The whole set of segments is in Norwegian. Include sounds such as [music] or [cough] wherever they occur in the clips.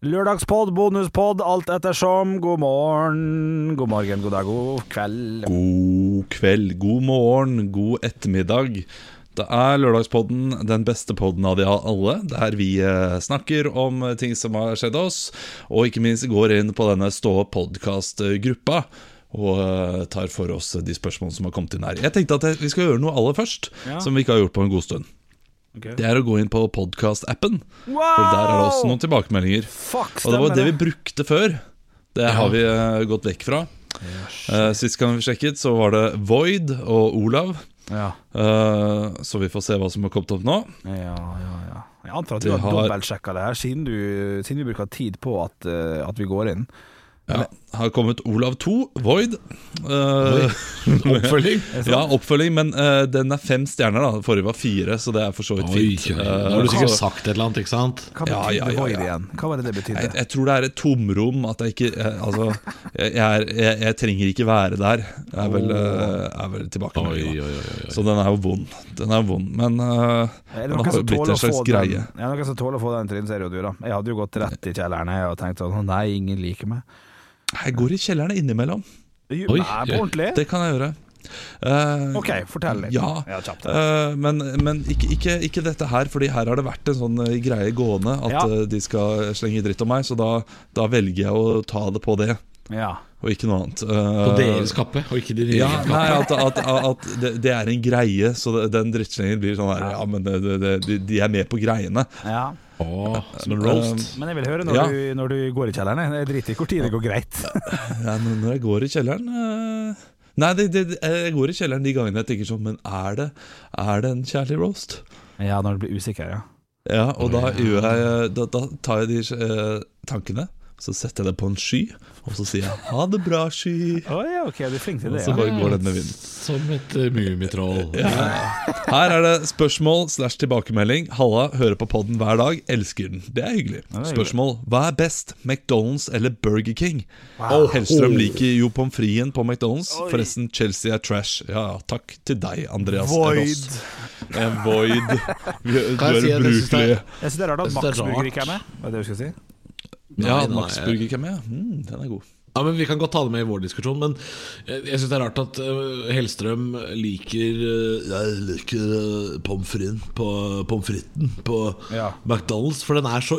Lørdagspod, bonuspod, alt ettersom. God morgen, god morgen, god dag, god kveld. God kveld, god morgen, god ettermiddag. Det er Lørdagspodden, den beste podden av de alle, der vi eh, snakker om ting som har skjedd oss, og ikke minst går inn på denne Stå podkast-gruppa og eh, tar for oss de spørsmålene som har kommet inn her. Jeg tenkte at vi skal gjøre noe aller først, Ja. som vi ikke har gjort på en god stund. Ok. Det er å gå inn på podkast-appen, Wow! for der er det også noen tilbakemeldinger. Fuck, Og det var det vi brukte før. Det har vi uh, gått vekk fra. Eh, sist gang vi sjekket, så var det Void og Olav. Ja, Uh, så vi får se hva som har kommet opp nå. ja, ja, ja. Jeg antar at du har, har- dobbeltsjekka det her, siden, du, siden vi bruker tid på at, eh, at vi går inn. Ja, har kommet Olav 2, Void. Uh, [laughs] [laughs] Oppfølging? ja, oppfølging, men uh, den er fem stjerner. da Forrige var fire, så det er for så vidt fint. oi. Eh, Nå har du sikkert sagt et eller annet, ikke sant? Hva Ja, betydde ja, ja, void igjen? Hva var det det betydde? jeg, jeg tror det er et tomrom. At jeg ikke jeg, Altså, jeg, jeg, er, jeg, jeg trenger ikke være der. Er vel, uh, er vel tilbake oi, oi, oi. Så den er jo vond. Den er vond, men eh, Er det den har blitt en slags den, greie. ja, noen som tåler å få den er jo du, da. Jeg hadde jo gått rett i kjelleren jeg, og tenkt sånn Nei, ingen liker meg. Jeg går i kjelleren innimellom. Oi, nei, på ordentlig? Det kan jeg gjøre. Uh, Ok, fortell litt. Ja, ja uh, men, men ikke, ikke, ikke dette her, Fordi her har det vært en sånn eh, greie gående at Ja. de skal slenge dritt om meg. Så da, da velger jeg å ta det på det, Ja. og ikke noe annet. På deres kappe, og ikke deres ja, kappe? nei, at, at, at det, det er en greie, så den drittslengen blir sånn her Ja, men det, det, de, de er med på greiene. ja. Åh, som en roast. Men jeg vil høre når, Ja. du, når du går i kjelleren. Jeg driter i hvor tid det går greit. [laughs] Ja, men når jeg går i kjelleren eh, Nei, det, det, jeg går i kjelleren de gangene jeg tenker sånn Men er det, er det en kjærlig roast? Ja, når du blir usikker, ja. Ja, og da, jeg, da, da tar jeg de eh, tankene, så setter jeg det på en sky, og så sier jeg 'ha det bra, sky'. Oh, ja, ok, du flink til Og så bare går den med vinden. Som et uh, mummitroll. [laughs] Her er det spørsmål slash tilbakemelding. Halla, hører på podden hver dag, elsker den. Det er hyggelig. det. Spørsmål. Hva er best, McDonald's eller Burger King? Wow. Hellstrøm liker jo pommes fritesen på McDonald's. Forresten, Chelsea er trash. Ja, takk til deg, Andreas Void. Void. Vi- Du er det ubrukelig. Jeg syns det er rart at Max er Burger ikke er med. Hva er det du skal si? Ja, Nei, Max Burger hvem er. Mm, den er god. Ja, men Vi kan godt ta det med i vår diskusjon, men jeg, syns det er rart at eh, Hellstrøm liker uh, Jeg liker uh, pommes frites på, pommes fritesen på Ja. McDonald's, for den er så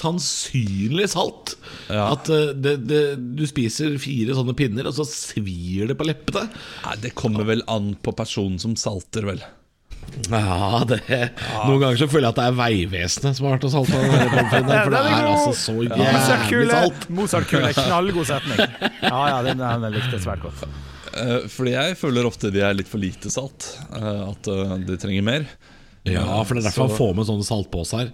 usannsynlig salt Ja. at eh, det, det, du spiser fire sånne pinner, og så svir det på leppene. Nei, Det kommer vel an på personen som salter, vel. Ja, det Noen ganger så føler jeg at det er Vegvesenet som har vært og salta den fritesen, der, for [laughs] det er altså så jævlig salt. Mozart-kule, knallgod setning. Ja, ja, den, den likte jeg svært godt. Eh, fordi jeg føler ofte de er litt for lite salt. eh, at eh, de trenger mer. Ja, for det er derfor Så- han får med sånne saltposer.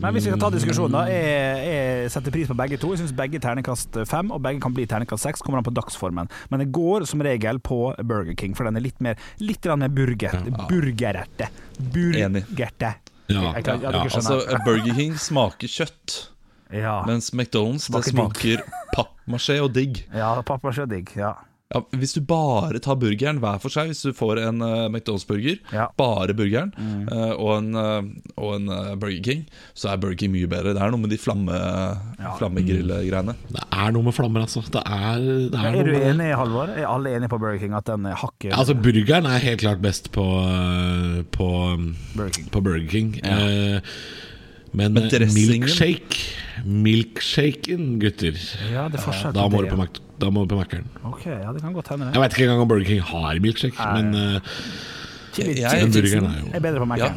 Men hvis vi skal ta diskusjonen, da. Jeg, jeg setter pris på begge to. Jeg syns begge ternekast fem, og begge kan bli ternekast seks. Kommer an på dagsformen. Men det går som regel på Burger King, for den er litt mer Litt mer burger. Burgererte. Burgerte. Ja. Ja, Ja, altså. Burger King smaker kjøtt, Ja, mens McDonald's Smaker digg. smaker pappmasjé og digg. ja pappmasjé og digg. Ja. Ja, hvis du bare tar burgeren hver for seg, hvis du får en uh, McDonald's-burger, Ja. bare burgeren, eh, og en, uh, og en Burger King, så er Burger King mye bedre. Det er noe med de flamme, ja. flammegrillgreiene. Det er noe med flammer, altså. Det er, det er, Er noe du med enig, Halvor? Er alle enige på Burger King at den hakker Altså, burgeren er helt klart best på, på, Burger King? på Burger King. Eh, men, Men dressingen? milkshake Milkshaken, gutter. Ja, det er Da må det. du på, Mac da må du på Mac-eren. Ok, ja, det kan godt hende. Jeg veit ikke engang om Burger King har milkshake, Nei. men uh, Chili, Jeg- chili burgeren er jo- er bedre på Mac-en.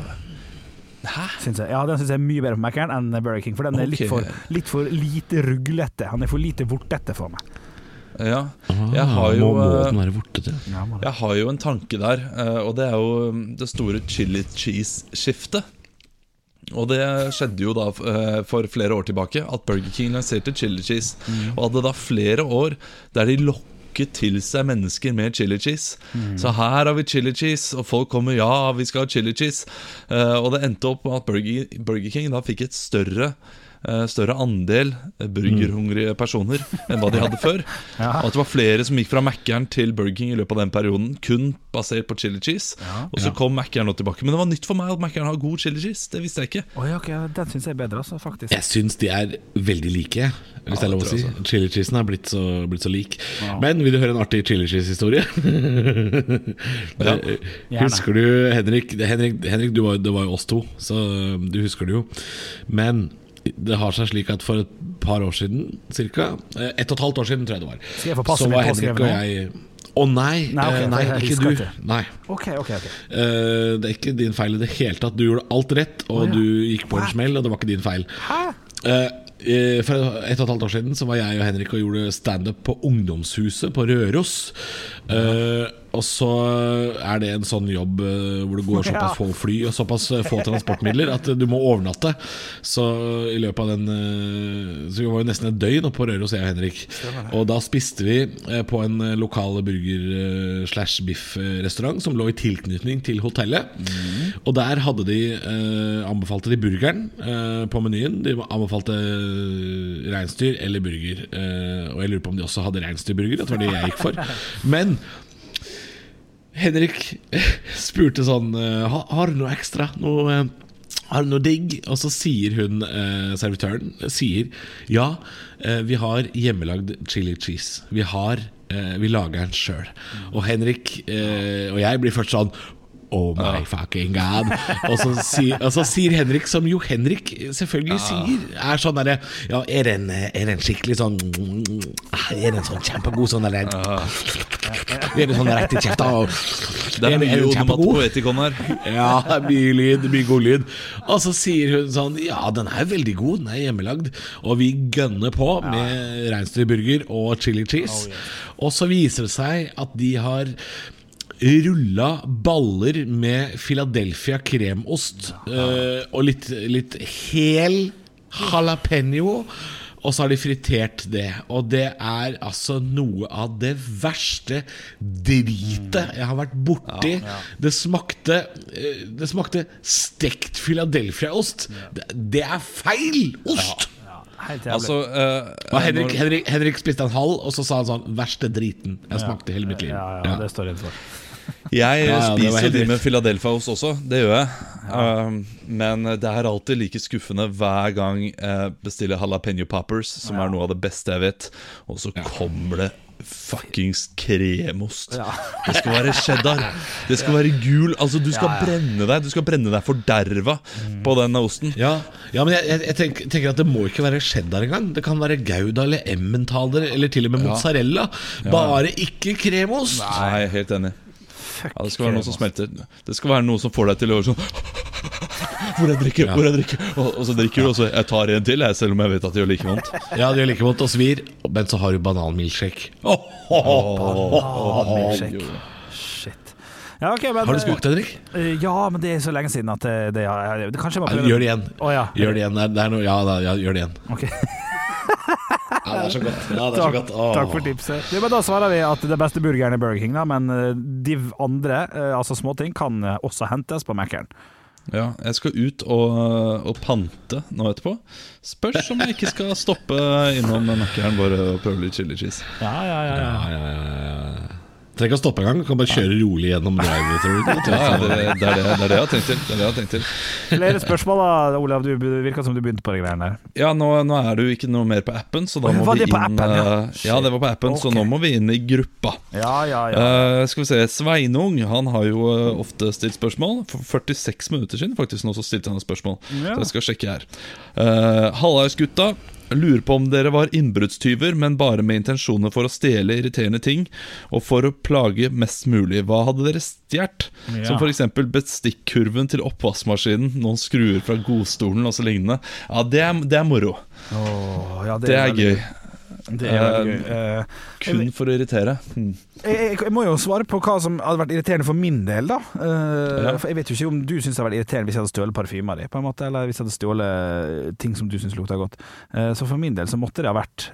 Syns jeg. Ja, den syns jeg er mye bedre på Mac-en enn Burger King. For den er litt, for, litt for lite ruglete. Han er for lite vortete for meg. Ja. ah, Jeg har jo, eh, den være vortete? Ja. Jeg har jo en tanke der, eh, og det er jo mm, det store chili cheese-skiftet. Og det skjedde jo da eh, for flere år tilbake, at Burger King lanserte chili cheese. Og hadde da flere år der de lokket til seg mennesker med chili cheese. Så her har vi chili cheese, og folk kommer ja, vi skal ha chili cheese. Eh, og det endte opp med at Burger, Burger King da fikk et større større andel eh, burgerhungrige personer enn hva de hadde før. [laughs] Ja. Og at det var flere som gikk fra Mækkern til Burger King i løpet av den perioden, kun basert på chili cheese. Og så kom Mækkern nå tilbake. Men det var nytt for meg at Mækkern har god chili cheese. Det visste jeg ikke. Oi, ok, Den syns jeg er bedre, altså, faktisk. Jeg syns de er veldig like, hvis det er lov å si. Chili cheesen har blitt så, blitt så lik. Men vil du høre en artig chili cheese-historie? [laughs] Ja, husker du Henrik? Henrik, Henrik du var, det var jo oss to, så du husker det jo. Men det har seg slik at for et par år siden, cirka eh, ett og et halvt år siden, tror jeg det var, jeg så var Henrik og jeg Å nei, Nei, ok, eh, nei ikke du. ikke. Nei. Okay, okay, ok Eh, det er ikke din feil i det hele tatt. Du gjorde alt rett, og oh, ja. du gikk på en smell, og det var ikke din feil. Eh, for et og et halvt år siden Så var jeg og Henrik og gjorde standup på Ungdomshuset på Røros. Eh, og så er det en sånn jobb eh, hvor det går [laughs] såpass få fly og såpass eh, få transportmidler at eh, du må overnatte. Så i løpet av den Så vi var jo nesten et døgn oppe på Røros, jeg og Henrik. Og da spiste vi på en lokal burger-slash-biff-restaurant som lå i tilknytning til hotellet. Og der hadde de eh, anbefalte de burgeren eh, på menyen. De anbefalte reinsdyr eller burger. Eh, og jeg lurer på om de også hadde reinsdyrburger. Det var det jeg gikk for. [laughs] Men Henrik [laughs] spurte sånn eh, «Ha- Har du noe ekstra? Noe, eh, har du noe digg? Og så sier hun, eh, servitøren Sier ja, vi har hjemmelagd chili cheese. Vi har Vi lager den sjøl. Og Henrik og jeg blir først sånn Oh my fucking god. Og så, sier, og så sier Henrik, som jo Henrik selvfølgelig sier, er sånn derre Ja, er det en, er det en skikkelig sånn Er det en sånn kjempegod sånn derre Er det sånn rett i kjefta? Det er er mye den kjempegod? onomatopoetikon her. Ja, er mye lyd, mye god lyd. Og så sier hun sånn Ja, den er veldig god, den er hjemmelagd. Og vi gønner på med reinsdyrburger og chili cheese. Og så viser det seg at de har rulla baller med Philadelphia kremost eh, og litt, litt hel jalapeño. Og så har de fritert det. Og det er altså noe av det verste dritet jeg har vært borti. Det smakte eh, Det smakte stekt Philadelphia-ost. Det, det er feil ost! Ja. Altså, uh, Og Henrik, når- Henrik, Henrik spiste en halv, og så sa han sånn 'Verste driten jeg smakte i hele mitt liv'. ja, ja, det står jeg for. Jeg Ja, ja, spiser jo de med Philadelphia-ost også, det gjør jeg. Um, men det er alltid like skuffende hver gang jeg bestiller jalapeño poppers, som er noe av det beste jeg vet, og så kommer det fuckings kremost. Ja. Det skal være cheddar. Det skal være gul. Altså, du skal brenne deg Du skal brenne deg forderva på den osten. Ja, ja men jeg, jeg tenker, tenker at det må ikke være cheddar engang. Det kan være gouda eller emmentaler eller til og med mozzarella. Bare ikke kremost. Nei, helt enig. Ja, det skal være noe som smelter. Det skal være noe som får deg til å gjøre sånn Hvor jeg drikker, Hvor jeg drikker Og, og så drikker du, og så Jeg tar en til, jeg, selv om jeg vet at det gjør like vondt. Ja, det gjør like vondt og svir, men så har du bananmilkshake. Bananmilkshake. Shit. Ja, ok, men, Har du smakt det, Henrik? eh, Ja, men det er så lenge siden at det, det, ja, det Kanskje jeg må Nei, prøve Gjør det igjen. Gjør det igjen. Det er, det er noe, ja, da, ja, gjør det igjen. Ok. Ja, det er så godt. Ja, det er så Takk, godt. Takk for tipset. Ja, men da svarer vi at det beste burgeren er Burger King, da, men eh, de andre, eh, altså småting, kan eh, også hentes på Mækkern. Ja, jeg skal ut og, og pante nå etterpå. Spørs om jeg ikke skal stoppe innom Mækkern bare og prøve litt chili cheese. Ja, ja, ja. ja. Ja, ja, ja, ja. Trenger ikke å stoppe engang. Kan bare kjøre rolig gjennom drive-through. Ja, ja, det, det, det, det er det jeg har tenkt til. Det er det jeg har tenkt til. Flere spørsmål da, Olav. Du virka som du begynte på de greiene der. Ja, nå, nå er det jo ikke noe mer på appen, så da må var vi det på inn appen, ja? eh, Ja, det var på appen, så nå må vi inn i gruppa. Ja, ja, ja. Uh, skal vi se, Sveinung han har jo eh, ofte stilt spørsmål. For 46 minutter siden faktisk nå så stilte han et spørsmål. Ja. Så jeg skal sjekke her. Uh, Hallais gutta. Lurer på om dere var innbruddstyver, men bare med intensjoner for å stjele irriterende ting og for å plage mest mulig. Hva hadde dere stjålet? Ja. Som f.eks. bestikkurven til oppvaskmaskinen, noen skruer fra godstolen og så lignende. Ja, det er, det er moro. Åh, ja, Det er er gøy. Det er veldig gøy. Uh, Kun for å irritere. Mm. jeg, jeg, jeg må jo svare på hva som hadde vært irriterende for min del, da. Uh, Ja. For Jeg vet jo ikke om du syns det hadde vært irriterende hvis jeg hadde stjålet parfyma di, på en måte, eller hvis jeg hadde stjålet ting som du syns lukta godt. Uh, så for min del så måtte det ha vært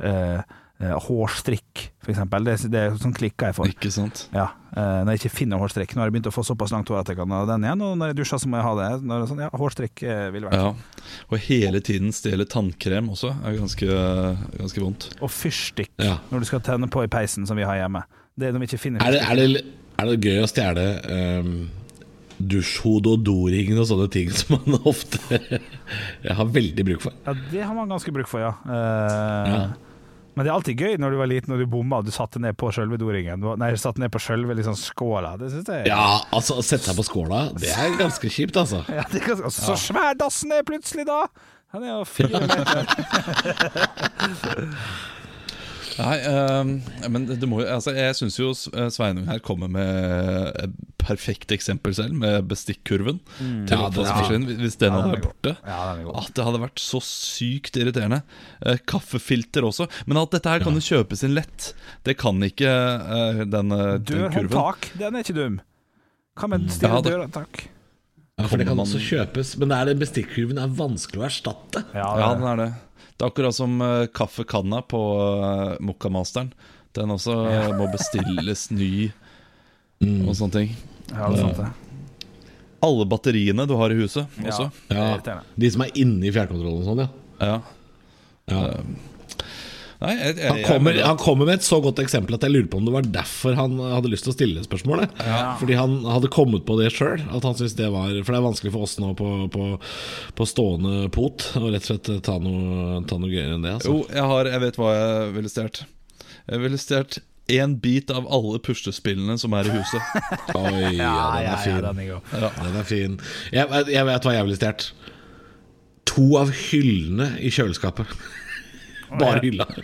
hårstrikk, for eksempel. Det, det er sånn klikker jeg for. Ikke sant? Ja, eh, når jeg ikke finner hårstrikk. Nå har jeg begynt å få såpass langt hår at jeg kan ha den igjen, og når jeg dusjer så må jeg ha det. Når sånn, ja, hårstrikk eh, vil være Ja. Og hele tiden stjele tannkrem også er ganske, ganske vondt. Og fyrstikk Ja. når du skal tenne på i peisen, som vi har hjemme. Det er når vi ikke finner Er det, er det, er det gøy å stjele um, dusjhode og doring og sånne ting som man ofte [laughs] har veldig bruk for? Ja, det har man ganske bruk for, ja. Uh, Ja. Men det er alltid gøy når du var liten og du bomma og du satte ned på sjølve doringen. Nei, satte ned på sjølve liksom skåla. Det syns jeg Ja, altså å sette seg på skåla, det er ganske kjipt, altså. [laughs] Ja, det er ganske, Så svær dassen er plutselig, da! Han er jo fire meter. [laughs] [laughs] Nei, um, men det, må, jo- altså, jeg syns jo eh, Sveinung her kommer med et perfekt eksempel selv, med bestikkurven til Ja, det ja. Hvis den hadde den er vært borte. Ja, den. At det hadde vært så sykt irriterende. Eh, kaffefilter også. Men alt dette her kan jo kjøpes inn lett. Det kan ikke uh, den, den kurven. Dørhåndtak, den er ikke dum. Hva med Ja, stille dørhåndtak? Ja, for det kan man- også kjøpes, men det er det bestikkurven er vanskelig å erstatte. Ja, Ja, det- den er det. Det er akkurat som uh, kaffekanna på uh, Mokkamasteren. Den også ja. [laughs] må bestilles ny og sånne ting. ja, det er sant, det. Alle batteriene du har i huset Ja, også. Ja, de som er inne i fjernkontrollen og sånn, ja. Ja. ja. Nei, jeg, jeg, Han kommer, jeg, han kommer med et så godt eksempel at jeg lurer på om det var derfor han hadde lyst til å stille spørsmålet. Fordi han hadde kommet på det sjøl. For det er vanskelig for oss nå på, på, på stående pot å rett og slett ta noe, ta noe gøyere enn det. Altså. Jo, jeg, har, jeg vet hva jeg ville stjålet. Jeg ville stjålet én bit av alle puslespillene som er i huset. [laughs] Oi, ja, den er fin. den er. Den er fin. Jeg, vet- jeg vet hva jeg ville stjålet. To av hyllene i kjøleskapet. Bare hylla. [laughs]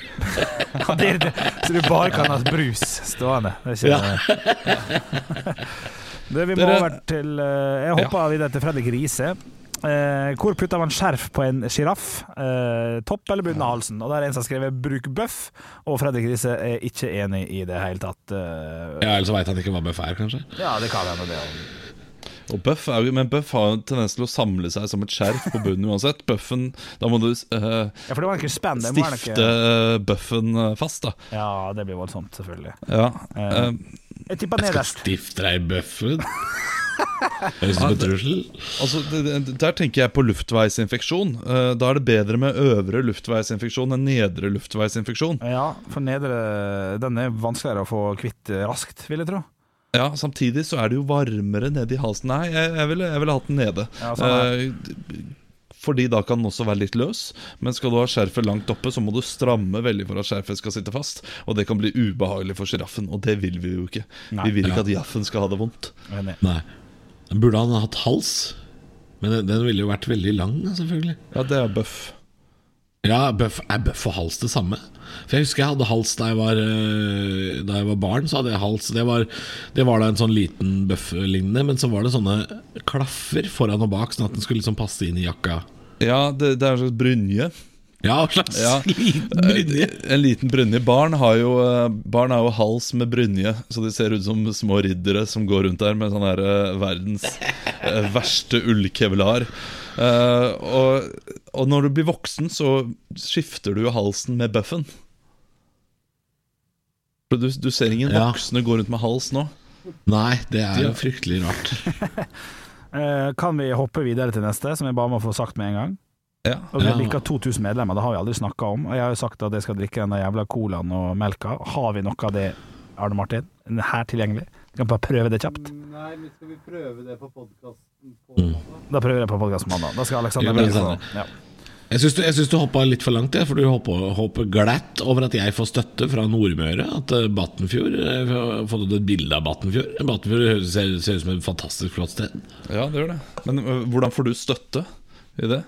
Ja, det det. Så du bare kan ha brus stående. Det er ikke det, Vi må over til eh, Jeg hopper videre til Fredrik Riise. Eh, hvor putter man skjerf på en sjiraff? Eh, topp eller bunn av halsen? Og Der er en som har skrevet 'bruk bøff', og Fredrik Riise er ikke enig i det hele tatt. Eh, Ja, Eller så veit han ikke hva bøff er, kanskje. ja, det kan hende, det. Og Buff er jo, Men Buff har jo en tendens til å samle seg som et skjerf på bunnen uansett. Buffen, Da må du uh, Ja, stifte eh, buffen eh, fast, da. Ja, det blir voldsomt, selvfølgelig. Ja. Eh, Jeg tipper Skal stifte deg i bøffen? [laughs] Høres ut som en trussel. Altså, Der tenker jeg på luftveisinfeksjon. Eh, da er det bedre med øvre luftveisinfeksjon enn nedre luftveisinfeksjon. Ja, for nedre Den er vanskeligere å få kvitt raskt, vil jeg tro. Ja, Samtidig så er det jo varmere nede i halsen. Nei, jeg, jeg ville jeg ville hatt den nede. Ja, sånn Eh, fordi da kan den også være litt løs. Men skal du ha skjerfet langt oppe, så må du stramme veldig for at skjerfet skal sitte fast. Og det kan bli ubehagelig for sjiraffen, og det vil vi jo ikke. Nei. vi vil Ja. ikke at jaffen skal ha det vondt. Nei. Nei. Burde han hatt hals? Men den, den ville jo vært veldig lang, selvfølgelig. Ja, det er bøff. Ja, bøff, Er bøff og hals det samme? For Jeg husker jeg hadde hals da jeg var, øh, Da jeg var barn. Så hadde jeg hals Det var, det var da en sånn liten bøff-lignende, men så var det sånne klaffer foran og bak, sånn at den skulle liksom passe inn i jakka. Ja, det, det er en slags brynje. Ja, en slags Ja. [laughs] liten brynje. Eh, En liten brynje. Barn har jo, eh, barn har jo hals med brynje, så de ser ut som små riddere som går rundt der med sånn her eh, verdens eh, verste ullkevlar. Uh, og, og når du blir voksen, så skifter du jo halsen med bøffen. Du, du ser ingen Ja. voksne gå rundt med hals nå. Nei, det er jo fryktelig rart. [laughs] Eh, kan vi hoppe videre til neste, som jeg bare må få sagt med en gang? Ja. Og Vi har bikka 2000 medlemmer, det har vi aldri snakka om. Og jeg har jo sagt at jeg skal drikke den der jævla colaen og melka. Har vi noe av det, Arne Martin? Her tilgjengelig? Vi kan bare prøve det kjapt. Nei, men skal vi prøve det på podkasten på Mm. mandag? Da prøver jeg på podkast mandag. Da skal Alexander Ja, Jeg syns du, jeg du hoppa litt for langt, jeg, for du hopper, glatt over at jeg får støtte fra Nordmøre. At eh, Battenfjord Jeg har fått ut et bilde av Battenfjord. Battenfjord ser, ser ut som et fantastisk flott sted. ja, det gjør det. Men øh, hvordan får du støtte i det?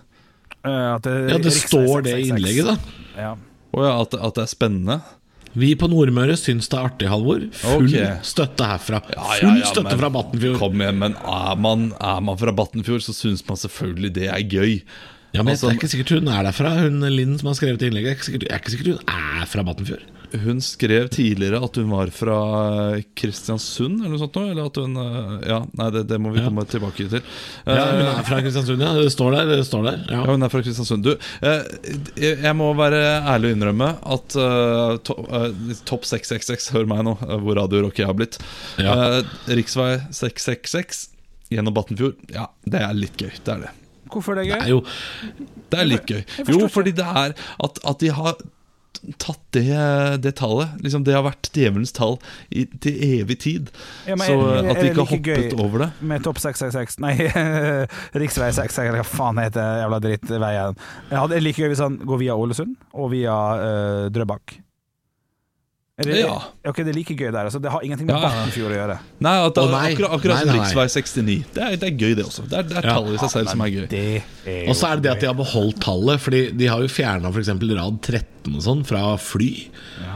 Uh, At det, Ja, det står det i innlegget, da. Ja. Å ja, at, at det er spennende? Vi på Nordmøre syns det er artig, Halvor. Full okay. støtte herfra. Ja, ja, Full ja, støtte men- fra Battenfjord. Kom igjen, men er man, er man fra Battenfjord, så syns man selvfølgelig det er gøy. Ja, men Altså, Det er ikke sikkert hun er derfra. Hun Linn som har skrevet innlegget. Er ikke sikkert, er ikke sikkert hun er fra Battenfjord. Hun skrev tidligere at hun var fra Kristiansund, eller noe sånt. nå, Eller at hun eh, Ja, nei, det, det må vi Ja. komme tilbake til. Ja, hun Eh, er fra Kristiansund, ja. Det står der. Det står der. Ja. Ja, hun er fra Kristiansund. Du, eh, jeg må være ærlig og innrømme at to, topp 666, hør meg nå, hvor Radio Rock jeg har blitt. Ja. Riksvei 666 gjennom Battenfjord, ja, det er litt gøy. Det er det. Hvorfor er det Det er jo Det er litt gøy. Jo, fordi det er at, at de har tatt det, det tallet. Liksom Det har vært djevelens tall i, til evig tid. Ja, men Så er- er at de ikke har like gøy hoppet over det. Med topp 666 Nei, [laughs] riksvei 666, hva faen heter jævla drittveien? Ja, det er like gøy hvis han går via Ålesund og via uh, Drøbak. Er det, Ja. Ok, det er like gøy der. Altså, det har ingenting med Ja, ja. Å gjøre. Nei, at oh, nei. akkurat, akkurat Nei, nei, som riksvei 69. Det er, det er gøy, det også. Det er, det er tallet i seg selv som er gøy. Og så er det det at de har beholdt tallet, Fordi de har jo fjerna f.eks. rad 13 og sånn fra fly.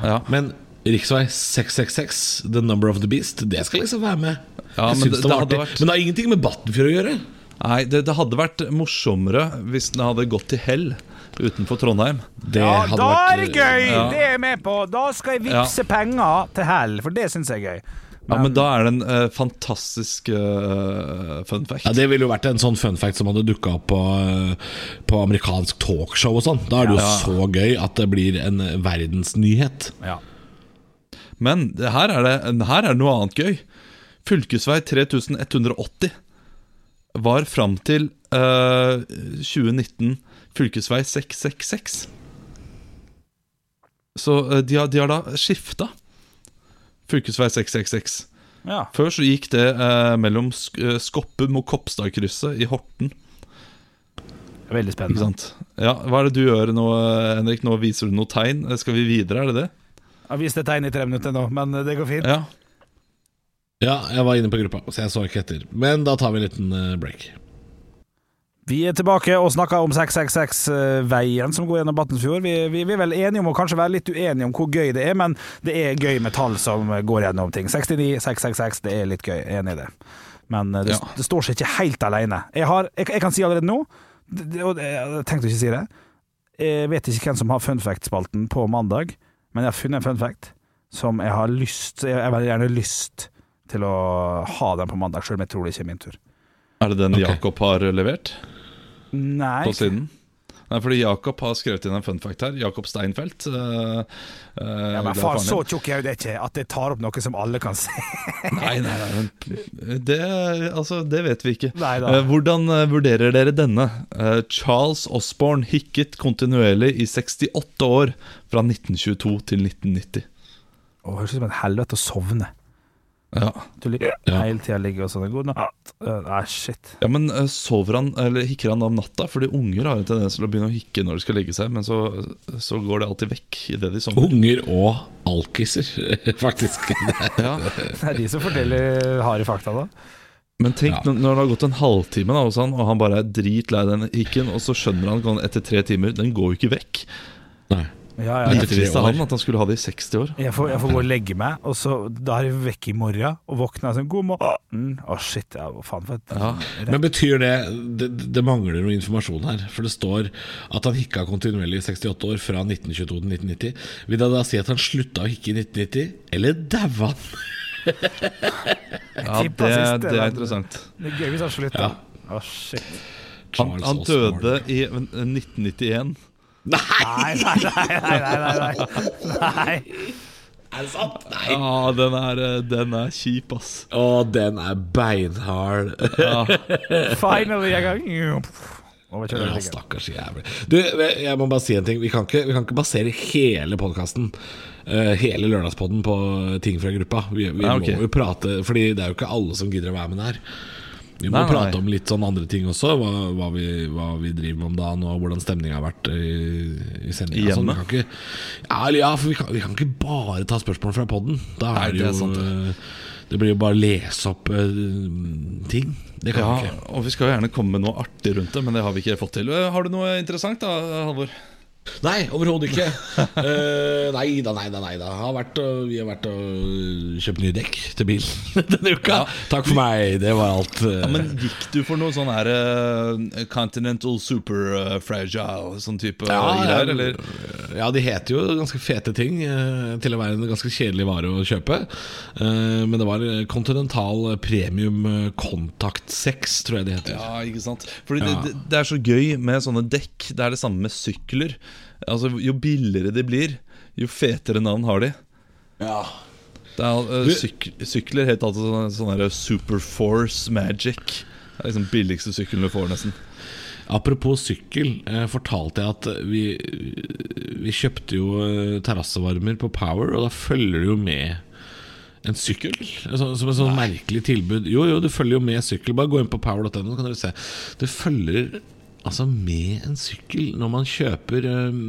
Ja. Men riksvei 666, The Number of the Beast, det skal liksom være med. Ja, Jeg men syns det- det var artig. vært- Men det har ingenting med Battenfjord å gjøre. Nei, det, det hadde vært morsommere hvis den hadde gått til hell utenfor Trondheim. Det Ja, hadde da vært- er det gøy! Ja. Det er jeg med på. Da skal jeg vippse penger til hell, for det syns jeg er gøy. Ja, Men da er det en uh, fantastisk uh, fun fact. Ja, Det ville jo vært en sånn fun fact som hadde dukka opp på, på amerikansk talkshow og sånn. Da er det jo Ja. så gøy at det blir en verdensnyhet. Ja. Men her, er det, her er det noe annet gøy. Fylkesvei 3180 var fram til uh, 2019 fylkesvei 666. Så uh, de, har, de har da skifta fylkesvei 666. ja. Før så gikk det uh, mellom Sk eh, Skoppum og Kopstadkrysset i Horten. Veldig spennende. sant? Ja, Hva er det du gjør nå, eh, Henrik? Nå viser du noe tegn. Eh, Skal vi videre, er det det? Jeg har vist et tegn i tre minutter nå, men det går fint. Ja. Ja, jeg var inne på gruppa, så jeg så ikke etter. Men da tar vi en liten eh, break. Vi er tilbake og snakker om 666-veien som går gjennom Battenfjord. Vi, vi, vi er vel enige om å kanskje være litt uenige om hvor gøy det er, men det er gøy med tall som går gjennom ting. 69, 666, det er litt gøy. Enig i det. Men eh, det, Ja. det står seg ikke helt alene. Jeg, har, jeg, jeg kan si allerede nå, og jeg tenkte ikke å si det Jeg vet ikke hvem som har fun fact-spalten på mandag, men jeg har funnet en fun fact som jeg har lyst Jeg har veldig gjerne lyst til å ha den på mandag, sjøl om jeg tror det ikke er min tur. Er det den okay. Jakob har levert Nei. på siden? Nei, fordi Jakob har skrevet inn en fun fact her. Jakob Steinfeld. Øh, øh, Ja, men det faen, så tjukk er jo det ikke at jeg tar opp noe som alle kan se. [laughs] Nei, nei, nei men det, altså, det vet vi ikke. Nei da. Eh, hvordan vurderer dere denne? Charles Osborne hikket kontinuerlig i 68 år, fra 1922 til 1990. Å, høres ut som et helvete å sovne. Ja, Du ligger Ja. hele tida ligger og sånn. God natt. Uh, Nei, shit. ja Men eh, sover han, eller hikker han om natta? Fordi unger har en tendens til å begynne å hikke når de skal legge seg, men så, så går det alltid vekk idet de sovner. Unger og alkiser, [laughs] faktisk. Ja. [laughs] Det er de som forteller harde fakta, da. Men tenk Ja. når når det har gått en halvtime, da, hos han, og han bare er dritlei den hikken, og så skjønner han etter tre timer Den går jo ikke vekk. Nei. Ja, ja, Lite visste han at han skulle ha det i 60 år. jeg, får, jeg får gå og legge meg, og så da er jeg vekk i morgen, og våkner sånn God morgen. Å, shit. Ja, faen for et Ja. Men betyr det, det Det mangler noe informasjon her. For det står at han hikka kontinuerlig i 68 år, fra 1922 til 1990. Vil det da si at han slutta å hikke i 1990, eller daua han? Ja, det, det er interessant. Det er gøy hvis han slutter. Ja. Oh, shit. Han, han døde i 1991. Nei! Nei, nei, nei, nei, nei. Er det sant? Nei. Ja, den er, eh, den er kjip, ass. Å, den er beinhard. Ja. Finally, jeg kan Ja, stakkars jævlig. Du, jeg må bare si en ting. Vi kan ikke, vi kan ikke basere hele podkasten, hele lørdagspodden, på ting fra gruppa. Vi, vi Ja, okay. må jo prate, Fordi det er jo ikke alle som gidder å være med der. Vi må Nei, prate nei. om litt sånn andre ting også. Hva, hva, vi, hva vi driver med om dagen, og hvordan stemninga har vært i, i sendinga. Hjemme? vi ja, ja, vi kan, vi kan ikke bare ta spørsmål fra podden. Da er det jo sant, det. eh, Det blir jo bare å lese opp uh, ting. Det kan ja, vi ikke. og vi skal jo gjerne komme med noe artig rundt det, men det har vi ikke fått til. Har du noe interessant da, Halvor? Nei, overhodet ikke. [laughs] uh, nei da, nei da. nei da har vært, Vi har vært og kjøpt nye dekk til bil [laughs] denne uka. Takk for meg, det var alt. eh. Ja, men gikk du for noe sånn her eh, Continental Super eh, Fragile, sånn type Ja, greier, eller? Ja, de heter jo ganske fete ting eh, til å være en ganske kjedelig vare å kjøpe. Eh, men det var Continental Premium eh, Contact 6, tror jeg det heter. Ja, ikke sant Fordi Ja. det, det, det er så gøy med sånne dekk Det er det samme med sykler Altså, jo billigere de blir Jo fetere navn har de Ja. Det er, uh, syk, Sykler helt alltid sånn, sånn Superforce Magic Det er liksom billigste sykkelen du får nesten Apropos sykkel, eh, fortalte jeg at vi, vi kjøpte jo eh, terrassevarmer på Power, og da følger det jo med en sykkel. Så, som et sånn merkelig tilbud. Jo, jo, du følger jo med sykkel. Bare gå inn på power.no, så kan dere se. Det følger altså med en sykkel når man kjøper um,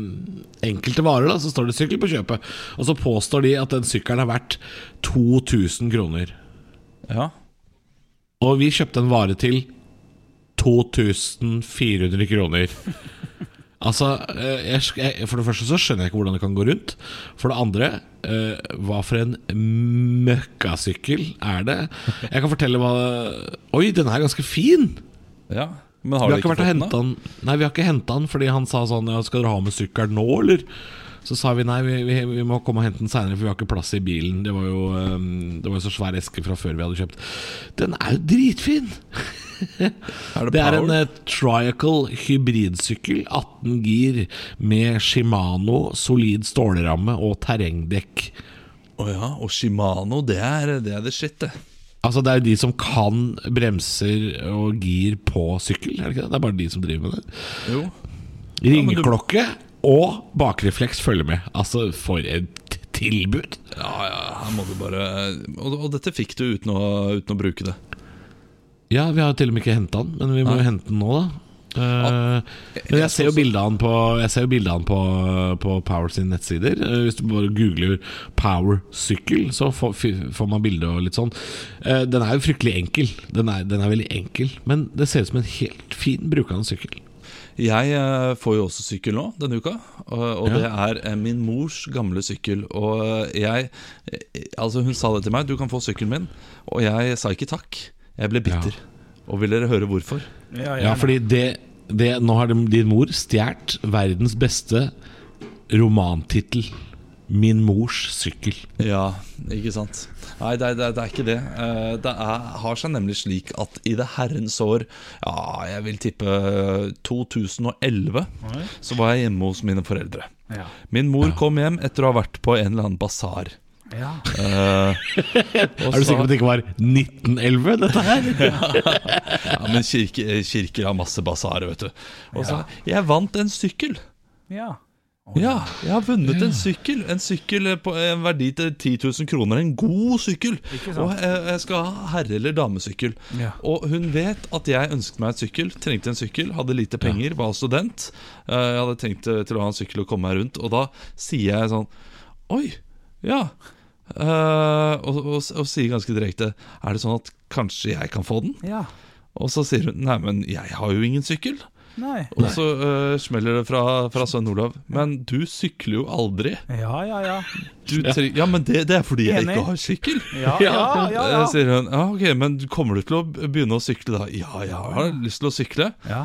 enkelte varer. da Så står det 'sykkel på kjøpet', og så påstår de at den sykkelen er verdt 2000 kroner. Ja, Og vi kjøpte en vare til 2400 kroner. [laughs] Altså, eh, jeg, jeg, For det første så skjønner jeg ikke hvordan det kan gå rundt. For det andre, uh, hva for en møkkasykkel er det? Jeg kan fortelle hva Oi, den er ganske fin! ja Men Vi har har ikke vært og henta han Nei, vi har ikke henta den fordi han sa sånn ja, 'Skal dere ha med sykkelen nå, eller?' Så sa vi nei, vi, vi, vi må komme og hente den seinere, for vi har ikke plass i bilen. Det var jo um, Det var så svær eske fra før vi hadde kjøpt. Den er jo dritfin! [laughs] Er det, Det er en uh, Triacle hybridsykkel, 18 gir, med Shimano, solid stålramme og terrengdekk. Å ja, og Shimano, det er det, er det shit det Altså Det er jo de som kan bremser og gir på sykkel, er det ikke det? Det er bare de som driver med det. Jo Ringeklokke og bakrefleks følger med. Altså, for et tilbud! Ja, ja, her må du bare Og, og dette fikk du uten å, uten å bruke det Ja, vi har jo til og med ikke henta den, men vi må jo hente den nå, da. Eh, men jeg ser jo bildet av den på den på, på Power sine nettsider. Eh, hvis du bare googler 'Power sykkel', så får, får man bilde og litt sånn. Eh, den er jo fryktelig enkel. Den er, den er veldig enkel, men det ser ut som en helt fin brukende sykkel. Jeg får jo også sykkel nå denne uka, og, det er min mors gamle sykkel. Og jeg Altså, hun sa det til meg, du kan få sykkelen min, og jeg sa ikke takk. Jeg ble bitter. Og vil dere høre hvorfor? Ja, Ja, fordi det, det Nå har din mor stjålet verdens beste romantittel. 'Min mors sykkel'. Ja, ikke sant? Nei, det, er- det, er- det er ikke det. Eh, Det er, har seg nemlig slik at i det herrens år, ja, jeg vil tippe 2011, Oi. så var jeg hjemme hos mine foreldre. Ja. Min mor kom hjem etter å ha vært på en eller annen basar. Ja. Uh, [laughs] Er du sikker på at det ikke var 1911, dette her? [laughs] Ja, men kirke, kirker har masse basarer, vet du. Og så Jeg vant en sykkel! ja. Ja, jeg har vunnet en sykkel. En sykkel på en verdi til 10 000 kroner. En god sykkel. Og jeg, jeg skal ha herre- eller damesykkel. Ja. Og hun vet at jeg ønsket meg et sykkel, trengte en sykkel, hadde lite penger, var student. Eh, Jeg hadde tenkt eh, til å ha en sykkel og komme meg rundt, og da sier jeg sånn Oi, ja. Eh, og, og, og sier ganske direkte Er det sånn at kanskje jeg kan få den? ja. Og så sier hun Nei, men jeg har jo ingen sykkel. Nei. Og så uh, smeller det fra, fra sønn Olav. Men du sykler jo aldri. Ja, ja, ja. Du tre ja, men det, det er fordi jeg Enig. ikke har sykkel. Ja, ja, ja, ja. Eh, Sier hun. Ja, ok, Men kommer du til å begynne å sykle da? Ja, jeg har lyst til å sykle. ja.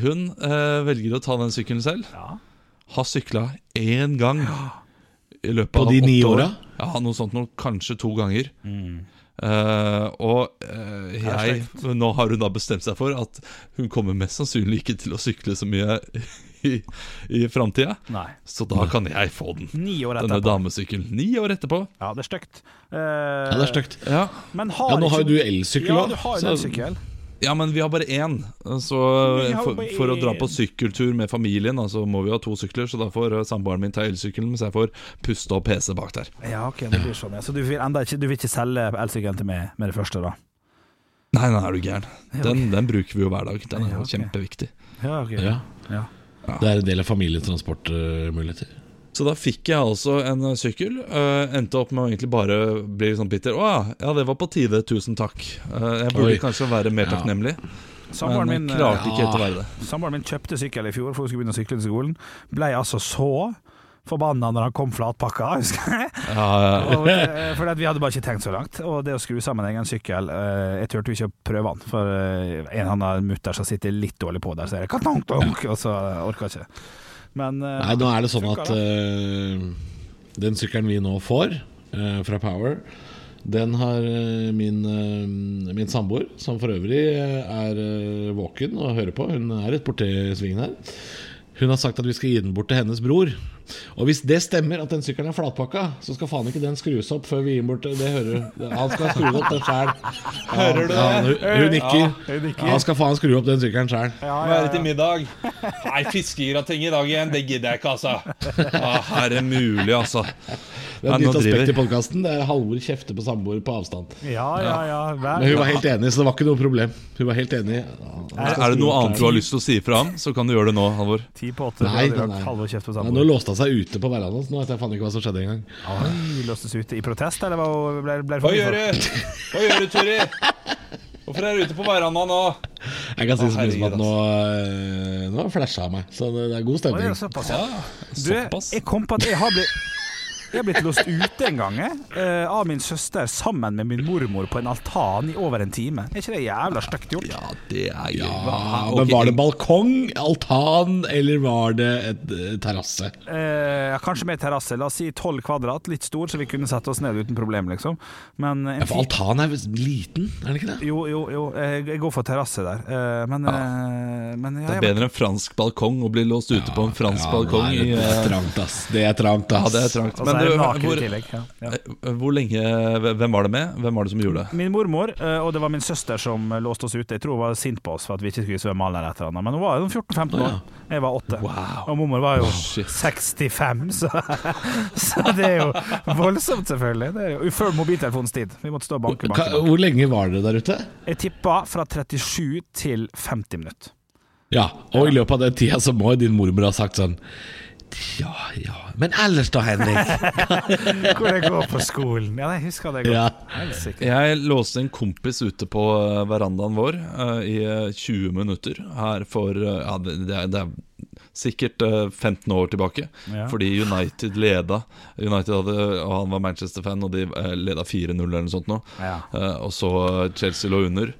Hun uh, velger å ta den sykkelen selv. ja. Har sykla én gang i løpet På av de åtte åra? år. Ja, noe sånt noe. Kanskje to ganger. Eh, og uh, jeg, nå har hun da bestemt seg for at hun kommer mest sannsynlig ikke til å sykle så mye i, i framtida. Så da kan jeg få den. Ni år Denne etterpå. damesykkelen. Ni år etterpå. Ja, det er stygt. Uh, Ja, det er stygt. Ja. Men har Ja, nå har jo ikke- du elsykkel Ja, du har jo en sykkel. Ja, men vi har bare én. Så for, for å dra på sykkeltur med familien, så så må vi ha to sykler. Så da får eh, samboeren min ta elsykkelen, mens jeg får puste og PC bak der. Ja, ok, det blir sånn. Ja. Så du vil, enda ikke, du vil ikke selge elsykkelen til meg med det første, da? Nei, nei, er du gæren. Den, den bruker vi jo hver dag. Den er Ja, jo kjempeviktig. Ja, ok. Ja. Ja. Det er en del av familiens transportmuligheter. Så da fikk jeg altså en eh, sykkel. Uh, endte opp med å egentlig bare bli sånn bitter. Å ja, ja, det var på tide. Tusen takk. Uh, jeg burde Oi. kanskje være mer Ja. takknemlig. Samboeren Men min, ja. samboeren min kjøpte sykkel i fjor for hun skulle begynne å sykle til skolen. Ble altså så forbanna når han kom flatpakka, [laughs] husker jeg. Ja, ja. Og, fordi vi hadde bare ikke tenkt så langt. Og det å skru sammen egen sykkel eh, Jeg turte jo ikke å prøve den, for en av mutter som sitter litt dårlig på der, så er det katonk, tonk, og så orker jeg ikke. Men eh, Nei, nå er det sånn at eh, den sykkelen vi nå får eh, fra Power, den har min, min samboer, som for øvrig er våken og hører på, hun er rett borti svingen her. Hun har sagt at vi skal gi den bort til hennes bror. Og hvis det stemmer at den sykkelen er flatpakka, så skal faen ikke den skrus opp før vi gir den bort. Det hører du. Han skal skru opp den sjæl. [laughs] Hører du det? hun, hun nikker. hun nikker. Han skal faen skru opp den sykkelen sjæl. ja, Hva ja, er det til middag? Nei, fiskegrateng i dag igjen. Det gidder jeg ikke, altså. Ja, er det mulig, altså? Det er et nytt aspekt i podkasten. Det er Halvor kjefter på samboer på avstand. ja, ja, ja. Hver, Men hun var helt enig, så det var ikke noe problem. Hun var helt enig. Er det noe annet du har lyst til å si fra om, så kan du gjøre det nå, Halvor. Ti på åtte. Nei, nei, nei. kjeft på Ja, nå låste han seg ute på verandaen, så nå vet jeg faen ikke hva som skjedde engang. Oi, låstes ute i protest, eller hva ble, ble Hva gjør du? Hva gjør du, Turi? Hvorfor er du ute på verandaen nå? Jeg kan si så mye som at nå, eh, nå flasha jeg meg, så det det er god stemning. er stemning. såpass, ja. Du, jeg kom på at jeg har blitt jeg har blitt låst ute en gang eh, av min søster sammen med min mormor på en altan i over en time. Er ikke det jævla stygt gjort? Ja, det er jo Ja, okay. men var det balkong, altan, eller var det et eh, terrasse? Eh, kanskje med terrasse. La oss si 12 kvadrat, litt stor, så vi kunne sette oss ned uten problem, liksom. Men en Ja, for altan er liten, er det ikke det? Jo, jo, jo. eh, Jeg går for terrasse der. Eh, Men, eh, men ja, Det er bedre enn fransk balkong å bli låst ute på en fransk balkong nei, det er eh, trangt, ass. Det er trangt, ass. Ja, det er trangt. Men er i hvor, tillegg. Ja. Ja. eh, hvor lenge Hvem var det med? Hvem var det som gjorde det? Min mormor, eh, og det var min søster som eh, låste oss ute. Jeg tror hun var sint på oss for at vi ikke skulle svømme eller et eller annet. Men hun var 14-15 år. Jeg var 8. Wow. Og mormor var jo shit. 65, så, [laughs] så det er jo voldsomt, selvfølgelig. Det er jo før mobiltelefonens tid. Vi måtte stå og banke. banke, banke. Hvor lenge var dere der ute? Jeg tippa fra 37 til 50 minutter. Ja, og i løpet av den tida så må jo din mormor ha sagt sånn Ja, ja Men ellers da, Henrik? [laughs] Hvor jeg går på skolen. Ja, jeg husker det godt. Ja. Jeg låste en kompis ute på eh, verandaen vår uh, i eh, 20 minutter her for uh, Ja, det, det, er, det er sikkert eh, 15 år tilbake. Ja. Fordi United leda. United hadde, og Han var Manchester-fan, og de eh, leda 4-0 eller noe sånt nå. Ja. Eh, Og så Chelsea lå under.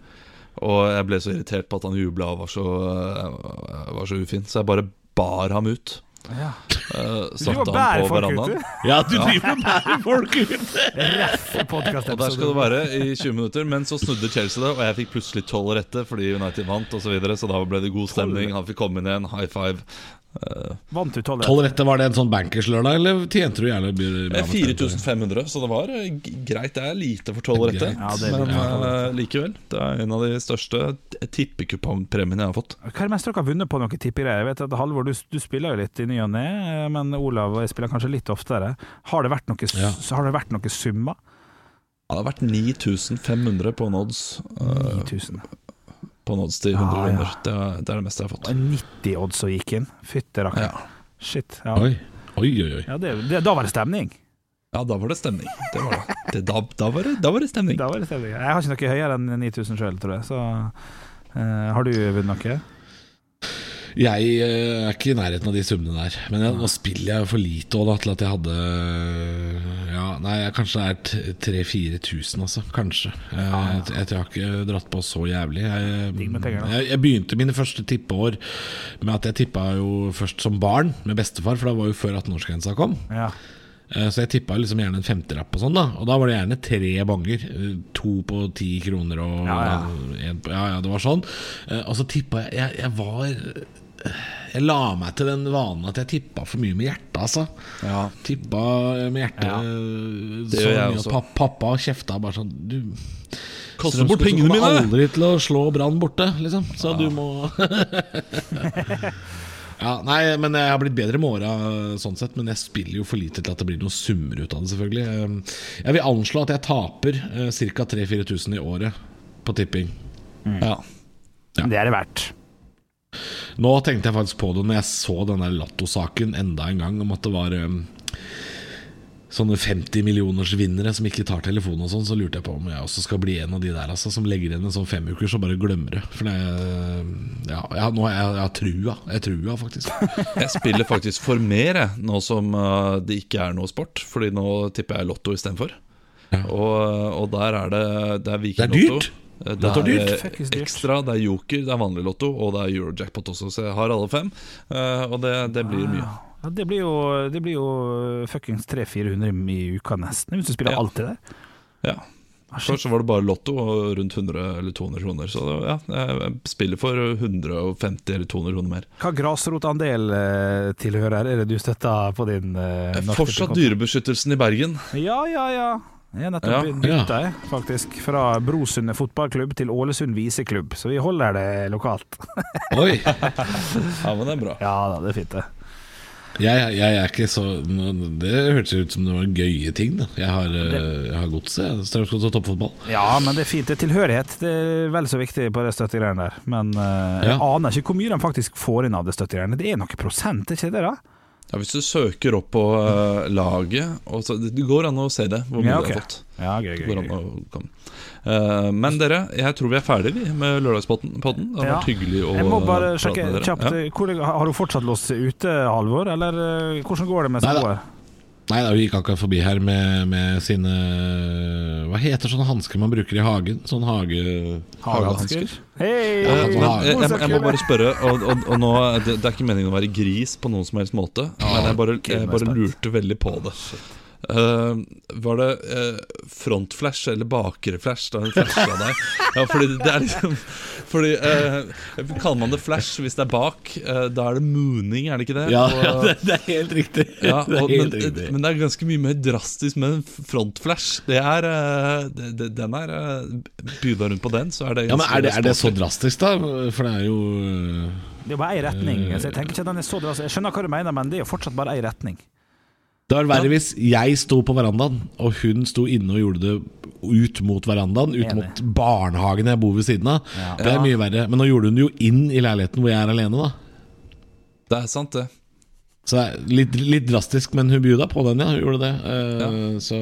Og jeg ble så irritert på at han jubla og var så, eh, var så ufin, så jeg bare bar ham ut. Ja. Uh, og bærer folk [laughs] du. Ja, du driver og bærer folk ute! Og der skal du være i 20 minutter, men så snudde Chelsea det, og jeg fikk plutselig tolv rette fordi United vant osv., så, videre, så da ble det god stemning. Han fikk komme inn igjen, high five. Vant du Tolv var det en sånn bankerslørdag, eller tjente du gjerne bra med eh, 4500, så det var eh, greit. Det er lite for tolv. Ja, men eh, likevel. Det er en av de største tippekupongpremiene jeg har fått. Hva er det mest dere har vunnet på noen tippegreier? Jeg vet at Halvor, du, du spiller jo litt i ny og ne, men Olav og jeg spiller kanskje litt oftere. Har det vært noe, Ja. så har det vært summer? Ja, det har vært 9500 på en odds. eh, 9000. på en odds til 100 Ah, ja. kroner. Det, er, det er det meste jeg har fått. 90 odds som gikk inn. Fytti rakker. Ja. Shit. Ja, Oi, oi, oi. oi. ja det, det, da var det stemning. ja, da var det stemning. Det var det. det da, da, var det, da var det stemning. Da var det stemning. Jeg har ikke noe høyere enn 9000 sjøl, tror jeg. Så uh, har du vunnet noe? Jeg eh, er ikke i nærheten av de summene der. Men jeg, nå spiller jeg for lite også, da, til at jeg hadde Ja, nei, jeg kanskje det er 3000-4000, altså. Kanskje. Jeg, jeg, jeg jeg har ikke dratt på så jævlig. Jeg, begynte mine første tippeår med at jeg tippa jo først som barn med bestefar, for det var jo før 18-årsgrensa kom. Ja. Eh, Så jeg tippa liksom gjerne en femtelapp, og sånn, da. Og da var det gjerne tre bonger. Eh, To på ti kroner og Ja, ja. En ja, ja, det var sånn. Eh, Og så tippa jeg Jeg, jeg var Jeg la meg til den vanen at jeg tippa for mye med hjertet, altså. Ja. Tippa med hjertet Ja. eh, så mye at også. Pappa kjefta bare sånn Du Kaster bort pengene kommer mine! aldri til å slå Brann borte, liksom. Så du må [laughs] Ja, nei, men Jeg har blitt bedre med åra, sånn sett, men jeg spiller jo for lite til at det blir noen summer ut av det. selvfølgelig Eh, Jeg vil anslå at jeg taper eh, ca. 3000-4000 i året på tipping. Ja. Ja. Det er det verdt. Nå tenkte jeg faktisk på det når jeg så den der Latto-saken enda en gang, om at det var um, sånne 50 millioners vinnere som ikke tar telefonen og sånn, så lurte jeg på om jeg også skal bli en av de der altså, som legger igjen en sånn femuker så bare glemmer det. For det ja, ja, nå har jeg, jeg har trua. Jeg trua, faktisk. [laughs] Jeg spiller faktisk for mer, jeg, nå som uh, det ikke er noe sport. Fordi nå tipper jeg Lotto istedenfor. Ja. Og, og der er det Det er Det er dyrt. Lotto. Det er er ekstra, det er joker, det er vanlig lotto, og det er Eurojackpot også. Så jeg har alle fem, uh, og det, det blir mye. Ja, det blir jo, det blir jo fuckings 300-400 i uka nesten, hvis du spiller Ja. alltid der. Ja. Før så var det bare lotto og rundt 100 eller 200 kroner. Så det, ja, jeg spiller for 150 eller 200 kroner mer. Hva grasrotandel eh, tilhører er det du støtter på din eh, norske Fortsatt? Dyrebeskyttelsen i Bergen. Ja, ja, ja. Jeg har nettopp Ja. bytta, jeg, faktisk. Fra Brosundet fotballklubb til Ålesund viseklubb. Så vi holder det lokalt. [laughs] Oi! Ja, men det er bra. Ja da, det er fint, det. Jeg, jeg er ikke så Det hørtes ut som det var gøye ting. Da. Jeg har, eh, jeg har godset. Strømsgods og toppfotball. Ja, men det er fint. Det er tilhørighet. Det er vel så viktig på det støttegreiene der. Men eh, jeg Ja. aner ikke hvor mye de faktisk får inn av det støttegreiene. Det er noe prosent, er ikke det da? Ja, hvis du søker opp på uh, laget og så, Det går an å se det, hvor mye Ja, du har fått. Ja, gøy, gøy, gøy. Uh. Eh, men dere, jeg tror vi er ferdige med Lørdagspodden. podden. Det har Ja. vært hyggelig å Jeg må bare prate sjekke med dere. kjapt. Ja. hvor- Har du fortsatt låst ute, Halvor? Eller eh, hvordan går det med skoer? Nei, da, vi gikk akkurat forbi her med, med sine Hva heter sånne hansker man bruker i hagen? Sånn hage... Hagehansker. Hei! Ja, men jeg, jeg, jeg må bare spørre, og, og, og nå, det, det er ikke meningen å være gris på noen som helst måte, men jeg bare, jeg bare lurte veldig på det. Eh, var det uh, frontflash eller bakreflash da hun flasha deg? Ja, fordi det er liksom Fordi uh, Kaller man det flash hvis det er bak? da er det mooning, er det ikke det? Ja, Og- ja det, det er helt riktig. ja, [laughs] det er helt men, riktig. men det er ganske mye mer drastisk med en frontflash. Det er det, det, Den er uh, Byr rundt på den, så er det Ja, men er det, er det så drastisk, da? For det er jo Det er jo bare én retning. Altså, jeg tenker ikke at den er så drastisk. Jeg skjønner hva du mener, men det er jo fortsatt bare én retning. Det var verre hvis jeg sto på verandaen, og hun sto inne og gjorde det ut mot verandaen. Ut mot barnehagen jeg bor ved siden av. Ja. Det er mye verre. Men nå gjorde hun det jo inn i leiligheten hvor jeg er alene, da. Det er sant, det. Så det er litt, litt drastisk, men hun bjuda på den, ja. Hun gjorde det. Eh, så,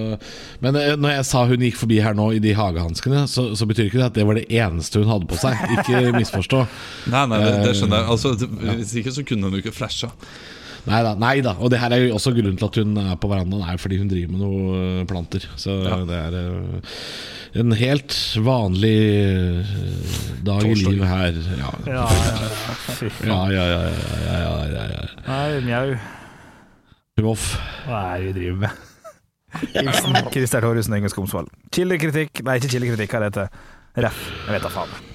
men eh, når jeg sa hun gikk forbi her nå i de hagehanskene, så, så betyr ikke det at det var det eneste hun hadde på seg. Ikke misforstå. [laughs] Nei, nei, det, det skjønner jeg. Eh, Altså, det, hvis ikke så kunne hun jo ikke flasha. Nei da, nei da. Og det her er jo også grunnen til at hun er på verandaen, er fordi hun driver med noe øh, planter. Så det er øh, en helt vanlig øh, dag i livet her. Ja, Ja, ja, ja. Ja, ja. ja, ja, ja, ja, ja. Nei, mjau. Voff. Hva er det vi driver med? [laughs] Hilsen Christer Thoresen og Inge Skomsvold. Kildekritikk Nei, ikke kildekritikk, hva det heter Ref. Jeg vet da faen.